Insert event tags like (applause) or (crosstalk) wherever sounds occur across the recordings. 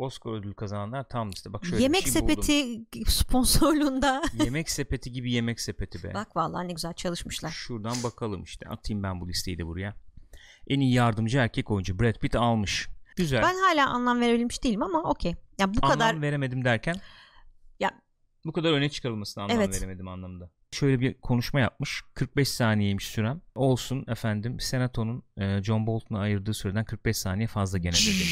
Oscar ödül kazananlar tam liste. Bak şöyle Yemek bir şey buldum. sepeti (laughs) sponsorluğunda. Yemek sepeti gibi yemek sepeti be. Bak vallahi ne güzel çalışmışlar. Şuradan bakalım işte. Atayım ben bu listeyi de buraya. En iyi yardımcı erkek oyuncu Brad Pitt almış. Güzel. Ben hala anlam verebilmiş değilim ama okey. Ya bu anlam kadar veremedim derken Ya- bu kadar öne çıkarılmasına anlam Evet. veremedim anlamında. Şöyle bir konuşma yapmış. 45 saniyeymiş sürem. Olsun efendim. Senatonun e, John Bolton'a ayırdığı süreden 45 saniye fazla gene dedi.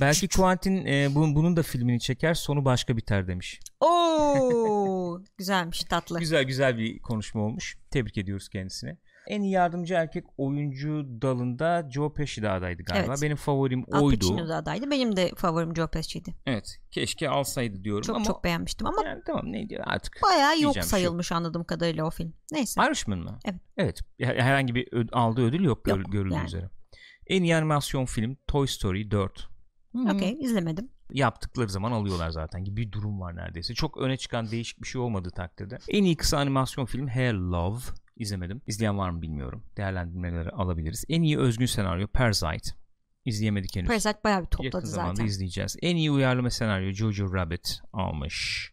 Belki Quentin e, bu- bunun da filmini çeker sonu başka biter demiş. Oo güzelmiş tatlı. Güzel güzel bir konuşma olmuş. Tebrik ediyoruz kendisine. En iyi yardımcı erkek oyuncu dalında Joe Pesci de adaydı galiba. Evet. Benim favorim Al oydu. Pacino da adaydı. Benim de favorim Joe Pesci'ydi. Evet. Keşke alsaydı diyorum Çok ama çok beğenmiştim ama yani tamam neydi artık. bayağı yok diyeceğim bir şey sayılmış anladığım kadarıyla o film. Neyse. Irishman mı? Evet. Evet. Her- Herhangi bir ö- aldığı ödül yok, Yok, gör- görüldüğü yani. üzere. En iyi animasyon film Toy Story 4. Hmm. Okey izlemedim. Yaptıkları zaman alıyorlar zaten gibi bir durum var neredeyse. Çok öne çıkan değişik bir şey olmadığı takdirde. En iyi kısa animasyon film Hair Love. İzlemedim. İzleyen var mı bilmiyorum. Değerlendirmeleri alabiliriz. En iyi özgün senaryo Parasite. İzleyemedik henüz. Parasite bayağı bir Yakın topladı zamanda zaten. izleyeceğiz. En iyi uyarlama senaryo Jojo Rabbit almış.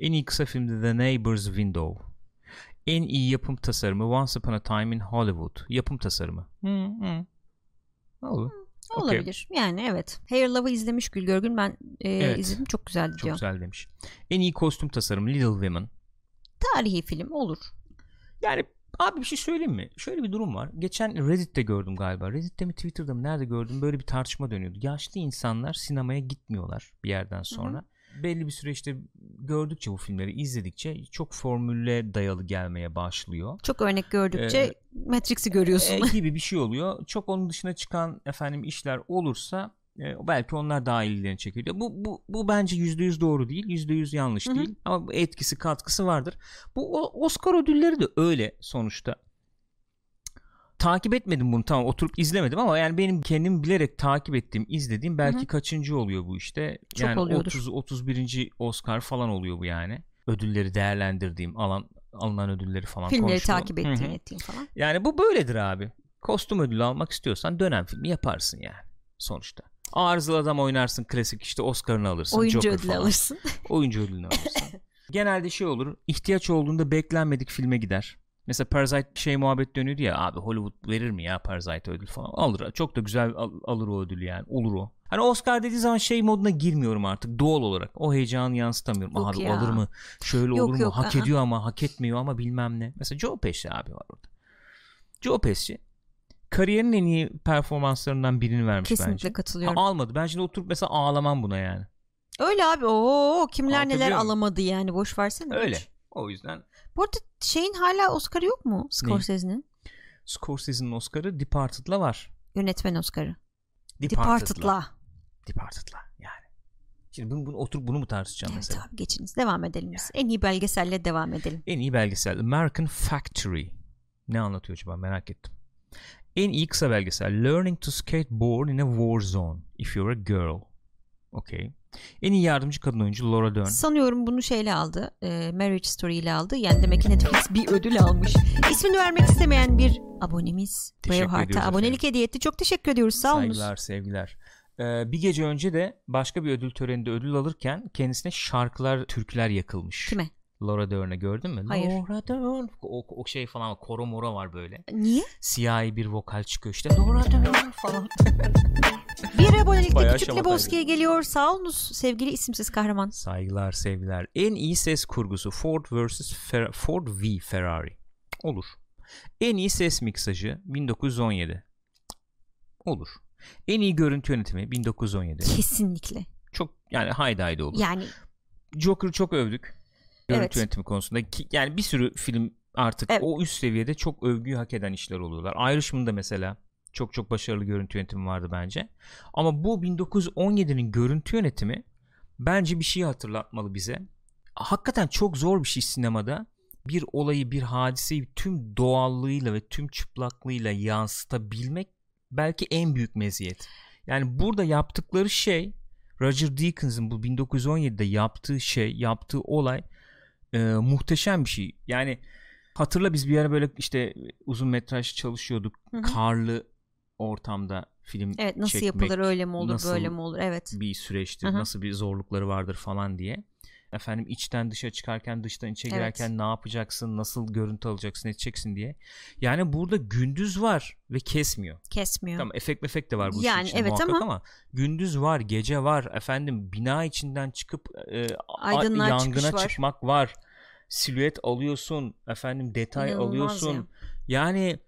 En iyi kısa filmde The Neighbor's Window. En iyi yapım tasarımı Once Upon a Time in Hollywood. Yapım tasarımı. Hı hı. Olur. Okey. Olabilir. Yani evet. Hair Love'ı izlemiş Gül Görgün. Ben e, Evet. izledim. Çok güzeldi Çok diyor. güzel demiş. En iyi kostüm tasarımı Little Women. Tarihi film olur. Yani abi bir şey söyleyeyim mi? Şöyle bir durum var. Geçen Reddit'te gördüm galiba. Reddit'te mi Twitter'da mı nerede gördüm böyle bir tartışma dönüyordu. Yaşlı insanlar sinemaya gitmiyorlar bir yerden sonra. Belli bir süreçte gördükçe bu filmleri izledikçe çok formülle dayalı gelmeye başlıyor. Çok örnek gördükçe Ee, Matrix'i görüyorsun. E, gibi bir şey oluyor. Çok onun dışına çıkan efendim işler olursa e, belki onlar daha ilgilerini çekiyor. Bu, bu, bu bence %100 doğru değil. %100 yanlış Hı hı. değil. Ama etkisi katkısı vardır. Bu Oscar ödülleri de öyle sonuçta. Takip etmedim bunu tamam oturup izlemedim ama yani benim kendim bilerek takip ettiğim izlediğim belki Hı hı. kaçıncı oluyor bu işte. Çok yani oluyordur. 30 31. Oscar falan oluyor bu yani. Ödülleri değerlendirdiğim alan alınan ödülleri falan Filmleri konuştuğum. takip ettiğin ettiğin falan. Yani bu böyledir abi. Kostüm ödülü almak istiyorsan dönem filmi yaparsın yani sonuçta. Arızalı adam oynarsın klasik işte Oscar'ını alırsın. Oyuncu Joker ödülü falan. alırsın. Oyuncu ödülünü alırsın. (laughs) Genelde şey olur ihtiyaç olduğunda beklenmedik filme gider. Mesela Parasite şey muhabbet dönüyordu ya abi Hollywood verir mi ya Parasite ödül falan. Alır çok da güzel al- alır o ödülü yani olur o. Hani Oscar dediği zaman şey moduna girmiyorum artık doğal olarak. O heyecanı yansıtamıyorum. Yok abi ya. alır mı? Şöyle Yok, olur mu? yok, hak aa. ediyor ama hak etmiyor ama bilmem ne. Mesela Joe Pesci abi var orada. Joe Pesci kariyerinin en iyi performanslarından birini vermiş Kesinlikle bence. katılıyorum. Ha, almadı. Ben şimdi oturup mesela ağlamam buna yani. Öyle abi. Oo kimler neler Anlatabiliyor muyum? alamadı yani. Boş versene. Öyle. hiç. O yüzden Bu arada şeyin hala Oscar'ı yok mu? Scorsese'nin. Scorsese'nin Oscar'ı Departed'la var. Yönetmen Oscar'ı. Departed'la. Departed'la. Yani. Şimdi bunu, bunu oturup bunu mu tartışacağım Evet mesela? abi geçiniz. Devam edelim biz. En iyi belgeselle devam edelim. En iyi belgesel American Factory. Ne anlatıyor acaba merak ettim. En iyi kısa belgesel Learning to Skateboard in a War Zone If You're a Girl. Okay. En iyi yardımcı kadın oyuncu Laura Dern. Sanıyorum bunu şeyle aldı. E, Marriage Story ile aldı. Yani demek ki Netflix bir ödül almış. İsmini vermek istemeyen bir abonemiz. Teşekkür Braveheart'a abonelik hediye etti. Çok teşekkür ediyoruz. Sağ olun. Saygılar sevgiler. Ee, bir gece önce de başka bir ödül töreninde ödül alırken kendisine şarkılar, türküler yakılmış. Kime? Laura Dern'e gördün mü? Hayır. Laura Dern. O, o şey falan koro mora var böyle. Niye? Siyahi bir vokal çıkıyor işte. Laura Dern falan. Bir abonelikte Küçük. Lebowski'ye geliyor. Sağ olunuz sevgili isimsiz kahraman. Saygılar sevgiler. En iyi ses kurgusu Ford vs. Fer- Ford v Ferrari. Olur. En iyi ses miksajı 1917. Olur. En iyi görüntü yönetimi 1917. Kesinlikle. Çok yani haydi haydi olur. Yani Joker'ı çok övdük. Görüntü Evet. yönetimi konusunda. Ki, yani bir sürü film artık Evet. o üst seviyede çok övgüyü hak eden işler oluyorlar. Irishman'da mesela çok çok başarılı görüntü yönetimi vardı bence. Ama bu 1917'nin görüntü yönetimi bence bir şey hatırlatmalı bize. Hakikaten çok zor bir şey sinemada. Bir olayı, bir hadiseyi tüm doğallığıyla ve tüm çıplaklığıyla yansıtabilmek belki en büyük meziyet. Yani burada yaptıkları şey Roger Deakens'ın bu 1917'de yaptığı şey, yaptığı olay e, muhteşem bir şey. Yani hatırla biz bir ara böyle işte uzun metraj çalışıyorduk. Hı hı. Karlı ortamda film Evet nasıl çekmek yapılır öyle mi olur böyle mi olur evet. bir süreçtir Hı hı. nasıl bir zorlukları vardır falan diye efendim içten dışa çıkarken dıştan içe Evet. girerken ne yapacaksın nasıl görüntü alacaksın edeceksin diye yani burada gündüz var ve kesmiyor Kesmiyor. tamam efekt efekt de var bu işin Yani içinde evet ama- ama... gündüz var gece var efendim bina içinden çıkıp e, Aydınlığa yangına var. çıkmak var silüet alıyorsun efendim detay İnanılmaz alıyorsun ya. yani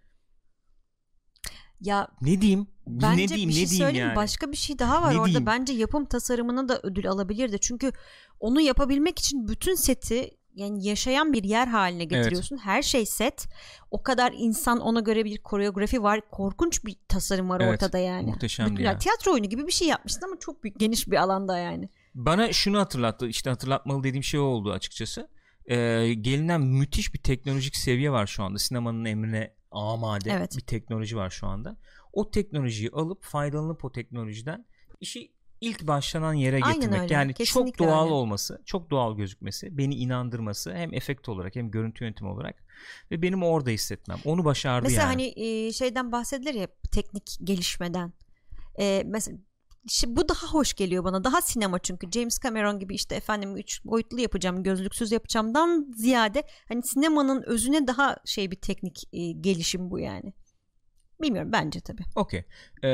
Ya ne diyeyim Bence ne diyeyim bir şey ne diyeyim söyleyeyim yani Başka bir şey daha var Ne orada. diyeyim? Bence yapım tasarımına da ödül alabilirdi. Çünkü onu yapabilmek için bütün seti yani yaşayan bir yer haline getiriyorsun. Her şey set. O kadar insan ona göre bir koreografi var. Korkunç bir tasarım var Evet, ortada yani. muhteşemdi Bütün- ya. ya Tiyatro oyunu gibi bir şey yapmışsın ama çok büyük, geniş bir alanda yani. Bana şunu hatırlattı işte hatırlatmalı dediğim şey oldu açıkçası. Ee, gelinen müthiş bir teknolojik seviye var şu anda. Sinemanın emrine amade Evet. bir teknoloji var şu anda. O teknolojiyi alıp faydalanıp o teknolojiden işi ilk başlanan yere Aynen getirmek. öyle, Yani kesinlikle çok doğal öyle. olması, çok doğal gözükmesi, beni inandırması hem efekt olarak hem görüntü yönetimi olarak ve benim orada hissetmem. Onu başardı Mesela yani. hani e, şeyden bahsedilir ya teknik gelişmeden. E, mesela şi- bu daha hoş geliyor bana. Daha sinema çünkü James Cameron gibi işte efendim üç boyutlu yapacağım, gözlüksüz yapacağımdan ziyade hani sinemanın özüne daha şey bir teknik e, gelişim bu yani. Bilmiyorum bence tabii. Okey. Ee,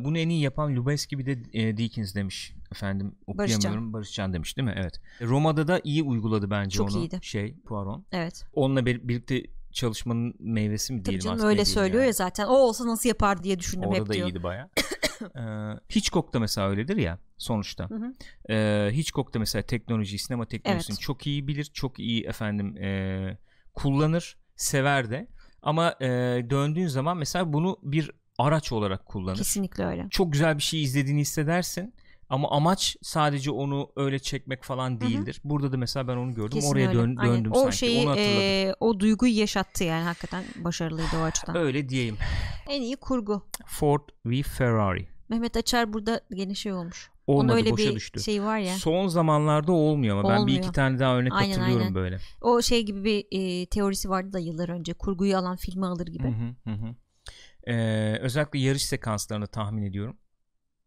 bunu en iyi yapan Lubezki bir de e, Deakins demiş. Efendim okuyamıyorum. Barışcan demiş değil mi? Evet. Roma'da da iyi uyguladı bence Çok onu. iyiydi. Şey Poirot. Evet. Onunla bir- birlikte çalışmanın meyvesi mi Tabii diyelim canım aslında öyle söylüyor yani. ya zaten. O olsa nasıl yapar diye düşündüm Orada hep da diyor. iyiydi baya. (coughs) ee, Hitchcock da mesela öyledir ya sonuçta. Hı hı. Ee, Hitchcock da mesela teknolojiyi, sinema teknolojisini Evet. çok iyi bilir. Çok iyi efendim e, kullanır. Sever de. Ama e, döndüğün zaman mesela bunu bir araç olarak kullanır. Kesinlikle öyle. çok güzel bir şey izlediğini hissedersin ama amaç sadece onu öyle çekmek falan değildir. Burada da mesela ben onu gördüm. Kesin Oraya öyle. dön- döndüm o sanki. şeyi onu hatırladım. e, o duyguyu yaşattı yani hakikaten başarılıydı o açıdan. Öyle diyeyim. En iyi kurgu. Ford v Ferrari. Mehmet Açar burada gene şey olmuş. Olmadı Onun öyle boşa bir düştü. şey var ya. Son zamanlarda olmuyor ama ben bir Olmuyor. iki tane daha örnek Aynen, hatırlıyorum aynen. böyle. O şey gibi bir e, teorisi vardı da yıllar önce. Kurguyu alan filmi alır gibi. Hı hı, hı. Ee, özellikle yarış sekanslarını tahmin ediyorum.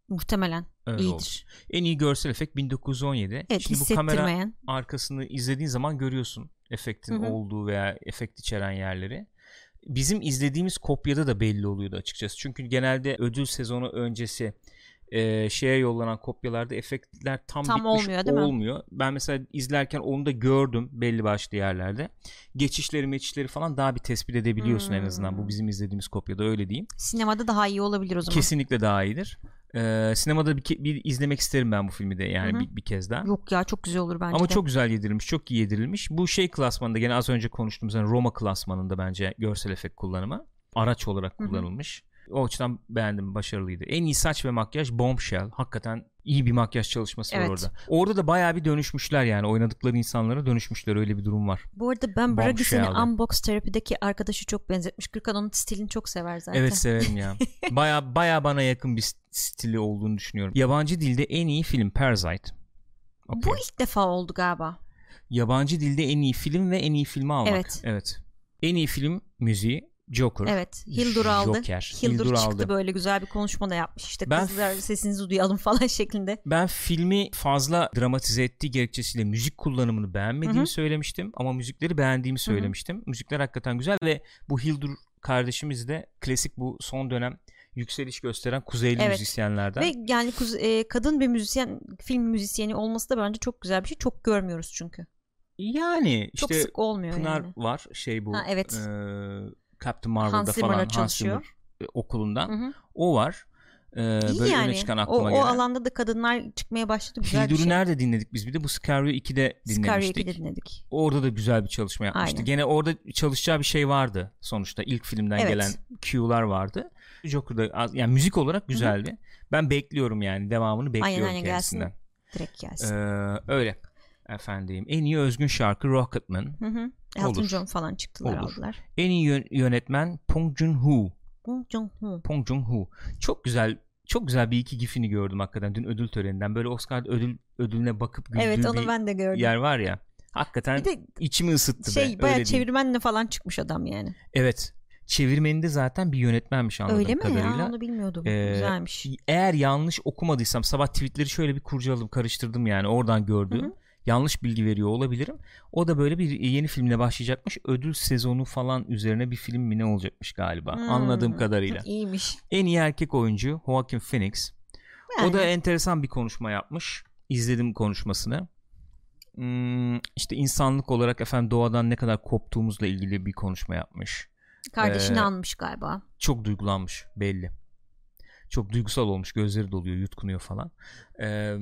Muhtemelen Öyle iyidir. olur. En iyi görsel efekt 1917. Evet Şimdi bu kamera arkasını izlediğin zaman görüyorsun efektin Hı hı. olduğu veya efekt içeren yerleri. Bizim izlediğimiz kopyada da belli oluyordu açıkçası. Çünkü genelde ödül sezonu öncesi e, şeye yollanan kopyalarda efektler tam, Tam bitmiş olmuyor, değil mi? olmuyor. Ben mesela izlerken onu da gördüm belli başlı yerlerde. Geçişleri meçişleri falan daha bir tespit edebiliyorsun en azından. Hmm. Bu bizim izlediğimiz kopyada öyle diyeyim. Sinemada daha iyi olabilir o zaman. Kesinlikle daha iyidir. E, sinemada bir, bir izlemek isterim ben bu filmi de yani bir, bir kez daha. Yok ya çok güzel olur bence Ama de. çok güzel yedirilmiş, çok iyi yedirilmiş. Bu şey klasmanında gene az önce konuştuğumuz yani Roma klasmanında bence görsel efekt kullanımı araç olarak Hı hı. O açıdan beğendim, başarılıydı. En iyi saç ve makyaj Bombshell. Hakikaten iyi bir makyaj çalışması Evet. var orada. Orada da bayağı bir dönüşmüşler yani. Oynadıkları insanlara dönüşmüşler. Öyle bir durum var. Bu arada ben Bragis'in. Unbox Terapi'deki arkadaşı çok benzetmiş. Gürkan onun stilini çok sever zaten. Evet severim ya. (laughs) Baya baya bana yakın bir st- stili olduğunu düşünüyorum. Yabancı dilde en iyi film Parasite. Okey. Bu ilk defa oldu galiba. Yabancı dilde en iyi film ve en iyi filmi almak. Evet. evet. En iyi film müziği Joker. Evet. Hildur aldı. Joker. Hildur, Hildur çıktı aldı. böyle güzel bir konuşma da yapmış. İşte Ben- kızlar sesinizi duyalım (laughs) falan şeklinde. Ben filmi fazla dramatize ettiği gerekçesiyle müzik kullanımını beğenmediğimi Hı hı. söylemiştim ama müzikleri beğendiğimi söylemiştim. Müzikler hakikaten güzel ve bu Hildur kardeşimiz de klasik bu son dönem yükseliş gösteren kuzeyli Evet. müzisyenlerden. Ve yani kuz- e, kadın bir müzisyen, film müzisyeni olması da bence çok güzel bir şey. Çok görmüyoruz çünkü. Yani Çok işte sık olmuyor Pınar yani. var şey bu Ha, evet. e, Captain Marvel'da Hans Zimmer'la falan Hans çalışıyor. Zimmer e, okulundan. Hı hı. O var. E, İyi böyle yani. öne çıkan O, aklıma o gelen. alanda da kadınlar çıkmaya başladı. Güzel bir Hildur'u şey. nerede dinledik biz bir de bu Scario 2'de Scario'yu dinlemiştik. de dinledik. Orada da güzel bir çalışma yapmıştı. Aynen. Gene orada çalışacağı bir şey vardı sonuçta. ilk filmden Evet. gelen cue'lar vardı. Joker'da az- yani müzik olarak güzeldi. Ben bekliyorum yani devamını bekliyorum aynen, kendisinden. Direkt Ee, gelsin. öyle efendim. En iyi özgün şarkı Rocketman. Hı hı. Elton olur. John falan çıktılar Olur. aldılar. En iyi yön- yönetmen Pong Joon-ho. Pong Joon-ho. Çok güzel çok güzel bir iki gifini gördüm hakikaten dün ödül töreninden. Böyle Oscar ödül ödülüne bakıp güldüğü Evet onu bir ben de gördüm. yer var ya. Hakikaten Bir de içimi ısıttı be. şey öyle bayağı çevirmenle falan çıkmış adam yani. Evet. Çevirmeni de zaten bir yönetmenmiş anladığım Öyle mi? kadarıyla. Ya, onu bilmiyordum. Ee, Güzelmiş. Eğer yanlış okumadıysam sabah tweetleri şöyle bir kurcaladım karıştırdım yani oradan gördüğüm. Hı hı. Yanlış bilgi veriyor olabilirim. O da böyle bir yeni filmle başlayacakmış. Ödül sezonu falan üzerine bir film mi ne olacakmış galiba. Hmm. Anladığım kadarıyla. İyiymiş. En iyi erkek oyuncu Joaquin Phoenix. Yani, O da enteresan bir konuşma yapmış. İzledim konuşmasını. Hmm, işte insanlık olarak efendim doğadan ne kadar koptuğumuzla ilgili bir konuşma yapmış. kardeşini Ee, anmış galiba. Çok duygulanmış belli. Çok duygusal olmuş. Gözleri doluyor, yutkunuyor falan. Ee,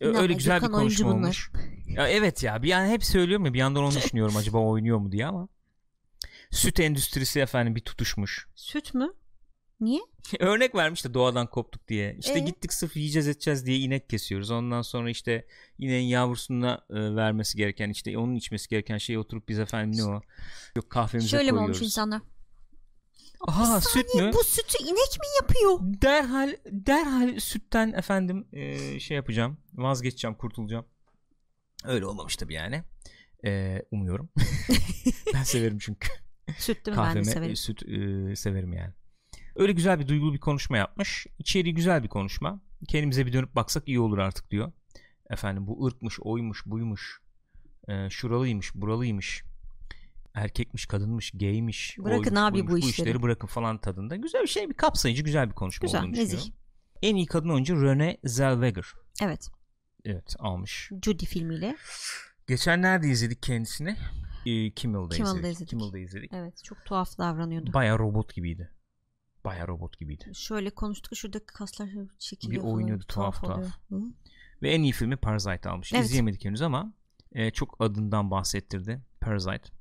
İnanma, öyle güzel bir Gökhan oyuncu konuşma olmuş. Ya evet ya bir yani hep söylüyorum ya bir yandan onu düşünüyorum acaba oynuyor mu diye ama süt endüstrisi efendim bir tutuşmuş. Süt mü? Niye? (laughs) Örnek vermiş de doğadan koptuk diye. İşte Ee? gittik sırf yiyeceğiz edeceğiz diye inek kesiyoruz. Ondan sonra işte ineğin yavrusuna e, vermesi gereken işte onun içmesi gereken şeyi oturup biz efendim ne o? Yok kahvemize Şöyle mi koyuyoruz. olmuş insanlar? Aha süt mü? Bu sütü inek mi yapıyor? Derhal derhal sütten efendim e, şey yapacağım. Vazgeçeceğim, kurtulacağım. Öyle olmamış tabii yani. E, umuyorum. (laughs) ben severim çünkü. Süt değil mi? Ben de Kahveme severim. süt e, severim yani. Öyle güzel bir duygulu bir konuşma yapmış. İçeriği güzel bir konuşma. Kendimize bir dönüp baksak iyi olur artık diyor. Efendim bu ırkmış, oymuş, buymuş. E, şuralıymış, buralıymış. Erkekmiş, kadınmış, gaymiş. Bırakın oymuş, abi bu buymuş, işleri. işleri bırakın falan tadında. Güzel bir şey, bir kapsayıcı güzel bir konuşma Güzel, olduğunu nezih. düşünüyorum. En iyi kadın oyuncu Renee Zellweger. Evet. Evet almış. Judy filmiyle. Geçen nerede izledik kendisini? Ee, Kimmel'da, Kimmel'da izledik. izledik. Kimmel'da izledik. Evet. Çok tuhaf davranıyordu. Baya robot gibiydi. Baya robot gibiydi. Şöyle konuştuk şuradaki kaslar çekiliyor Bir falan. oynuyordu, tuhaf tuhaf. oluyor. Hı? Ve en iyi filmi Parasite almış. Evet. İzleyemedik henüz ama e, çok adından bahsettirdi Parasite.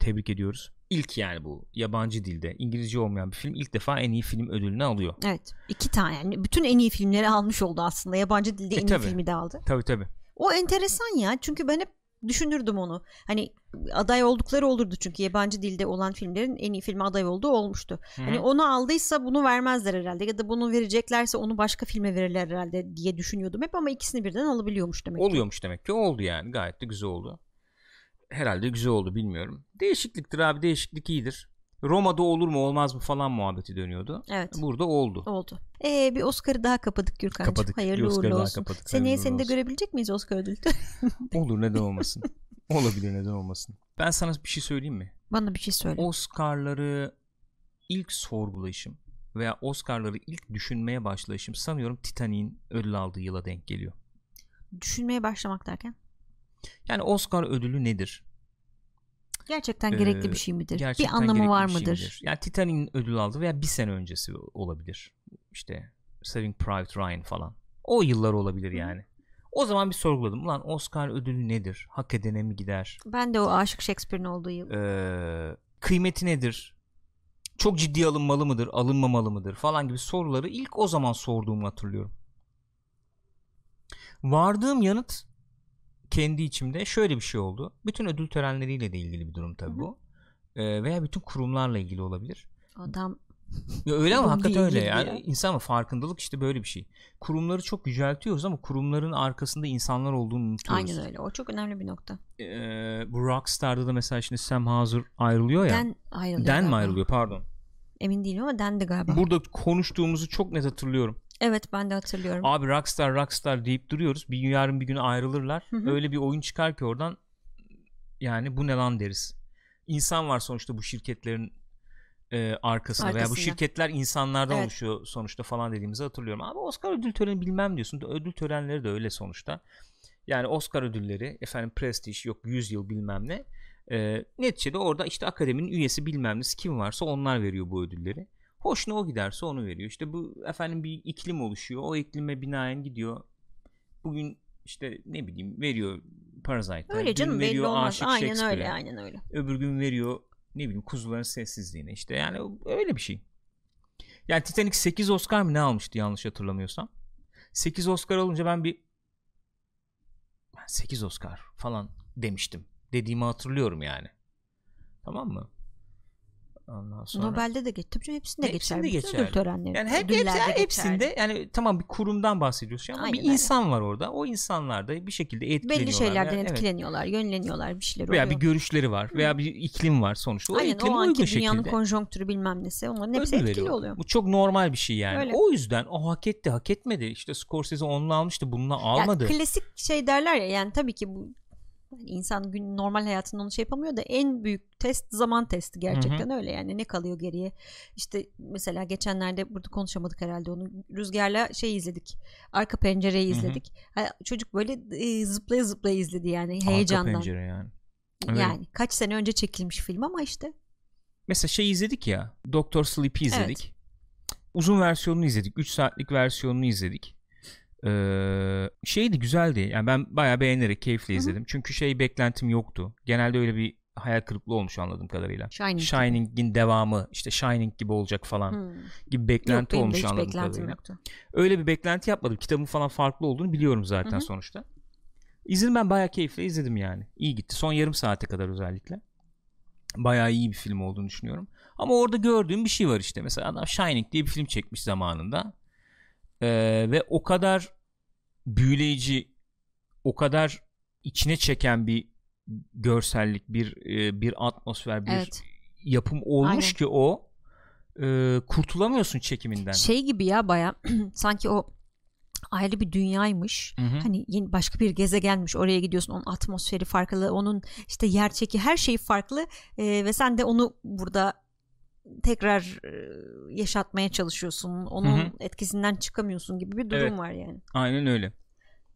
Tebrik ediyoruz. İlk yani bu yabancı dilde İngilizce olmayan bir film ilk defa en iyi film ödülünü alıyor. Evet. iki tane yani bütün en iyi filmleri almış oldu aslında. Yabancı dilde E, en tabii. iyi filmi de aldı. Tabii tabii. O enteresan ya. Çünkü ben hep düşünürdüm onu. Hani aday oldukları olurdu çünkü yabancı dilde olan filmlerin en iyi filme aday olduğu olmuştu. Hı hı. Hani onu aldıysa bunu vermezler herhalde ya da bunu vereceklerse onu başka filme verirler herhalde diye düşünüyordum hep ama ikisini birden alabiliyormuş demek. ki. Oluyormuş demek ki oldu yani gayet de güzel oldu. Herhalde güzel oldu bilmiyorum. Değişikliktir abi değişiklik iyidir. Roma'da olur mu olmaz mı falan muhabbeti dönüyordu. Evet. Burada oldu. Oldu. Ee, bir Oscar'ı daha kapadık Gürkan'cığım. Kapadık. Bir Hayırlı Oscar'ı uğurlu olsun. kapadık. Seneye Hayırlı seni de olsun. görebilecek miyiz Oscar ödülü? (laughs) (laughs) Olur neden olmasın. Olabilir neden olmasın. Ben sana bir şey söyleyeyim mi? Bana bir şey söyle. Oscar'ları ilk sorgulayışım veya Oscar'ları ilk düşünmeye başlayışım sanıyorum Titanic'in ödül aldığı yıla denk geliyor. Düşünmeye başlamak derken. Yani Oscar ödülü nedir? Gerçekten Ee, gerekli bir şey midir? Bir anlamı var şey mıdır? midir? Yani Titanic'in ödül aldığı veya bir sene öncesi olabilir. İşte Saving Private Ryan falan. O yıllar olabilir yani. O zaman bir sorguladım. Ulan Oscar ödülü nedir? Hak edene mi gider? Ben de o Aşık Shakespeare'in olduğu yıl. Ee, kıymeti nedir? Çok ciddi alınmalı mıdır? Alınmamalı mıdır? Falan gibi soruları ilk o zaman sorduğumu hatırlıyorum. Vardığım yanıt kendi içimde şöyle bir şey oldu. Bütün ödül törenleriyle de ilgili bir durum tabii Hı hı. bu. Ee, veya bütün kurumlarla ilgili olabilir. Adam Ya öyle ama hakikaten öyle yani. ya. İnsan mı farkındalık işte böyle bir şey. Kurumları çok yüceltiyoruz ama kurumların arkasında insanlar olduğunu unutuyoruz. aynen öyle. O çok önemli bir nokta. Ee, bu Rockstar'da da mesela şimdi Sam Hauser ayrılıyor ya. Den ayrılıyor. Den mi galiba. ayrılıyor pardon. Emin değilim ama Den de galiba. Burada konuştuğumuzu çok net hatırlıyorum. Evet ben de hatırlıyorum. Abi Rockstar Rockstar deyip duruyoruz. Bir gün yarın bir gün ayrılırlar. Hı hı. Öyle bir oyun çıkar ki oradan yani bu ne lan deriz. İnsan var sonuçta bu şirketlerin e, arkasında veya bu şirketler insanlardan Evet. oluşuyor sonuçta falan dediğimizi hatırlıyorum. Ama Oscar ödül töreni bilmem diyorsun. Ödül törenleri de öyle sonuçta. Yani Oscar ödülleri efendim Prestige yok 100 yıl bilmem ne. E, neticede orada işte akademinin üyesi bilmem nesi kim varsa onlar veriyor bu ödülleri. Hoşuna o giderse onu veriyor. İşte bu efendim bir iklim oluşuyor. O iklime binaen gidiyor. Bugün işte ne bileyim veriyor Parasite'a. öyle canım belli veriyor olmaz. Aşık Aynen öyle aynen öyle. Öbür gün veriyor ne bileyim kuzuların sessizliğine işte yani öyle bir şey. Yani Titanic 8 Oscar mı ne almıştı yanlış hatırlamıyorsam. 8 Oscar alınca ben bir ben 8 Oscar falan demiştim. Dediğimi hatırlıyorum yani. Tamam mı? Ondan sonra. Nobel'de de geç. Tabii hepsinde, Hepsinde geçer. Geçerli. ödül törenleri. Yani hep, hepsi, geçerli. hepsinde yani tamam bir kurumdan bahsediyorsun ama Aynen bir öyle. insan var orada. O insanlar da bir şekilde etkileniyorlar. belli şeylerden evet. etkileniyorlar, yönleniyorlar, bir şeyler Veya oluyor. bir görüşleri var veya bir iklim var sonuçta. O Aynen iklime o uygun anki dünyanın şekilde konjonktürü bilmem nesi onların hepsi ödül etkili oluyor. Bu çok normal bir şey yani. Öyle. O yüzden o hak etti hak etmedi. İşte Scorsese onunla almıştı bununla Ya almadı. klasik şey derler ya yani tabii ki bu yani insan gün normal hayatında onu şey yapamıyor da en büyük test zaman testi gerçekten öyle yani ne kalıyor geriye işte mesela geçenlerde burada konuşamadık herhalde onu rüzgarla şey izledik arka pencereyi Hı hı. izledik Ha, çocuk böyle e, zıplaya zıplaya izledi yani Arka heyecandan pencere yani. Evet. yani kaç sene önce çekilmiş film ama işte Mesela şey izledik ya. Doktor Sleep'i izledik. Uzun versiyonunu izledik. 3 saatlik versiyonunu izledik. Ee, şeydi güzeldi. Yani ben bayağı beğenerek keyifle Hı hı. izledim. Çünkü şey beklentim yoktu. Genelde öyle bir hayal kırıklığı olmuş anladığım kadarıyla. Shining, Shining'in devamı işte Shining gibi olacak falan Hmm. gibi beklenti Yok olmuş anladığım kadarıyla. yoktu. Öyle bir beklenti yapmadım. Kitabın falan farklı olduğunu biliyorum zaten Hı hı. sonuçta. İzledim ben bayağı keyifle izledim yani. İyi gitti. Son yarım saate kadar özellikle. Bayağı iyi bir film olduğunu düşünüyorum. Ama orada gördüğüm bir şey var işte. Mesela adam Shining diye bir film çekmiş zamanında. Ee, ve o kadar büyüleyici, o kadar içine çeken bir görsellik, bir bir atmosfer, bir Evet. yapım olmuş Aynen. ki o e, kurtulamıyorsun çekiminden. Şey gibi ya baya (clears throat) sanki o ayrı bir dünyaymış. Hı hı. Hani yeni başka bir gezegenmiş oraya gidiyorsun onun atmosferi farklı onun işte yer çeki her şeyi farklı Ee, ve sen de onu burada tekrar yaşatmaya çalışıyorsun onun Hı hı. etkisinden çıkamıyorsun gibi bir durum Evet. var yani. Aynen öyle.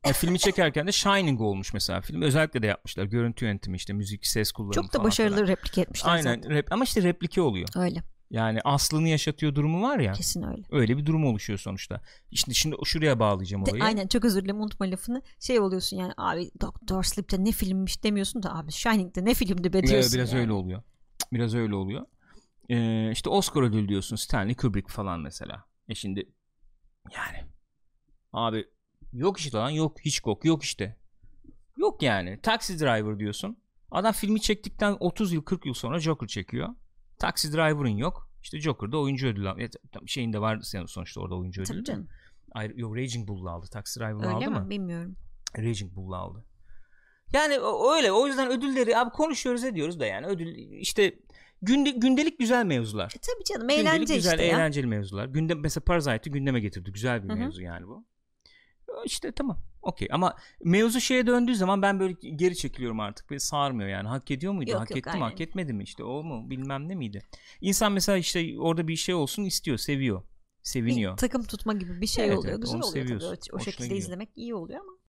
Ya filmi çekerken de Shining olmuş mesela film. Özellikle de yapmışlar. Görüntü yönetimi işte müzik, ses kullanımı Çok da falan başarılı filan. replik etmişler Aynen. zaten. Rep, ama işte replike oluyor. Öyle Yani aslını yaşatıyor durumu var ya. kesin öyle. Öyle bir durum oluşuyor sonuçta. İşte şimdi şuraya bağlayacağım De- olayı. aynen çok özür dilerim unutma lafını şey oluyorsun yani abi Doctor Sleep'te ne filmmiş demiyorsun da abi Shining'de ne filmdi be diyorsun biraz yani. öyle oluyor. Biraz öyle oluyor. Ee, işte Oscar ödül diyorsun Stanley Kubrick falan mesela. E şimdi yani abi yok işte lan yok Hitchcock yok işte. Yok yani. Taxi Driver diyorsun. Adam filmi çektikten 30 yıl 40 yıl sonra Joker çekiyor. Taxi Driver'ın yok. İşte Joker'da oyuncu ödülü aldı. Şeyinde var senin sonuçta orada oyuncu ödülü. Tabii de. canım. Ayrı, yok Raging Bull'u aldı. Taxi Driver'ı Öyle aldı mi? mı? Bilmiyorum. Raging Bull'u aldı. Yani öyle. O yüzden ödülleri abi konuşuyoruz ediyoruz da yani ödül işte günde, gündelik güzel mevzular. E, tabii canım Gündelik eğlence güzel işte ya. eğlenceli mevzular. Gündem mesela Parasite'ı gündeme getirdi. Güzel bir Hı hı. mevzu yani bu. İşte tamam. Okey ama mevzu şeye döndüğü zaman ben böyle geri çekiliyorum artık ve sarmıyor yani. Hak ediyor muydu? Yok, hak yok, etti mi? Hak etmedi mi? İşte o mu? Bilmem ne miydi? İnsan mesela işte orada bir şey olsun istiyor, seviyor. Seviniyor. Bir takım tutma gibi bir şey Evet, oluyor. evet, Güzel oluyor tabii. O, o şekilde gidiyor. izlemek iyi oluyor ama